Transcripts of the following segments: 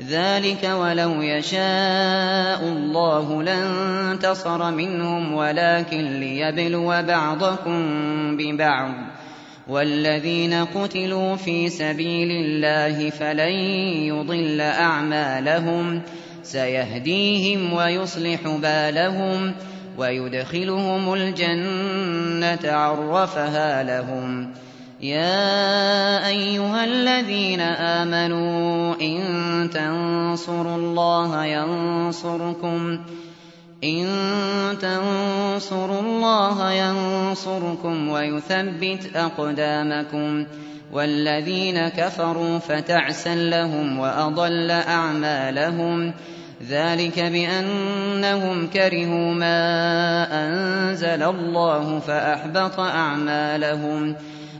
ذلك ولو يشاء الله لانتصر منهم ولكن ليبلو بعضكم ببعض والذين قتلوا في سبيل الله فلن يضل أعمالهم سيهديهم ويصلح بالهم ويدخلهم الجنة عرفها لهم يا أيها الذين آمنوا تنصروا الله ينصركم. إن تنصروا الله ينصركم ويثبت أقدامكم. والذين كفروا فتعسا لهم وأضل أعمالهم. ذلك بأنهم كرهوا ما أنزل الله فأحبط أعمالهم.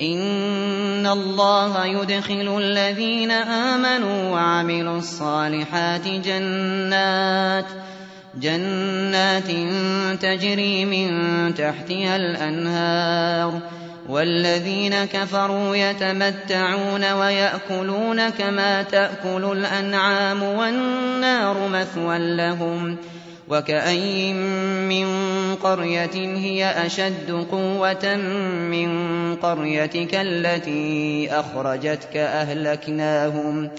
إن الله يدخل الذين آمنوا وعملوا الصالحات جنات جنات تجري من تحتها الأنهار والذين كفروا يتمتعون ويأكلون كما تأكل الأنعام والنار مثوى لهم وكأي من قرية هي أشد قوة من قريتك التي أخرجتك أهلكناهم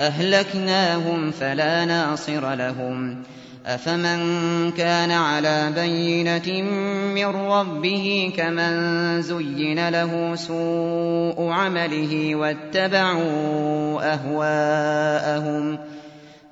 أهلكناهم فلا ناصر لهم أفمن كان على بينة من ربه كمن زين له سوء عمله واتبعوا أهواءهم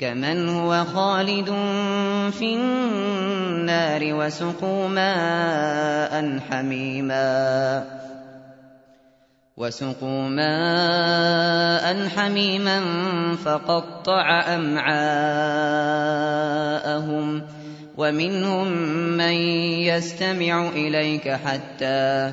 كمن هو خالد في النار وسقوا ماء حميما وسقوا ماء حميما فقطع أمعاءهم ومنهم من يستمع إليك حتى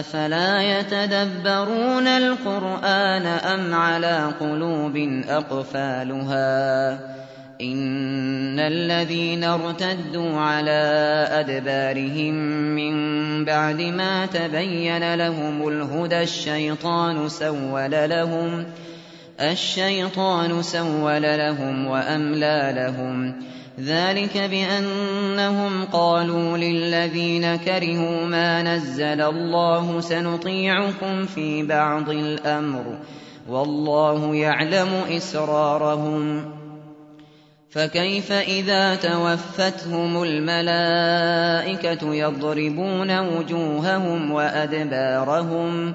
أفلا يتدبرون القرآن أم على قلوب أقفالها إن الذين ارتدوا على أدبارهم من بعد ما تبين لهم الهدى الشيطان سول لهم وأملى لهم ذلك بأنهم قالوا للذين كرهوا ما نزل الله سنطيعكم في بعض الأمر والله يعلم إسرارهم فكيف إذا توفتهم الملائكة يضربون وجوههم وأدبارهم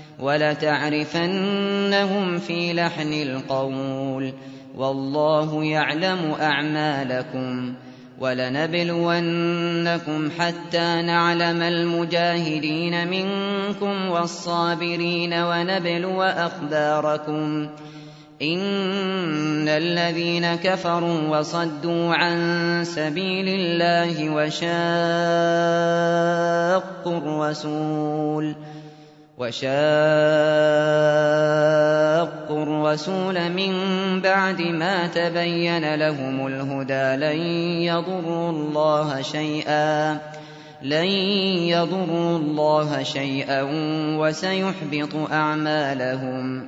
ولتعرفنهم في لحن القول والله يعلم أعمالكم ولنبلونكم حتى نعلم المجاهدين منكم والصابرين ونبلو أخباركم إن الذين كفروا وصدوا عن سبيل الله وشاقوا الرسول وشاقوا الرسول من بعد ما تبين لهم الهدى لن يضروا الله شيئا لن يضروا الله شيئا وسيحبط أعمالهم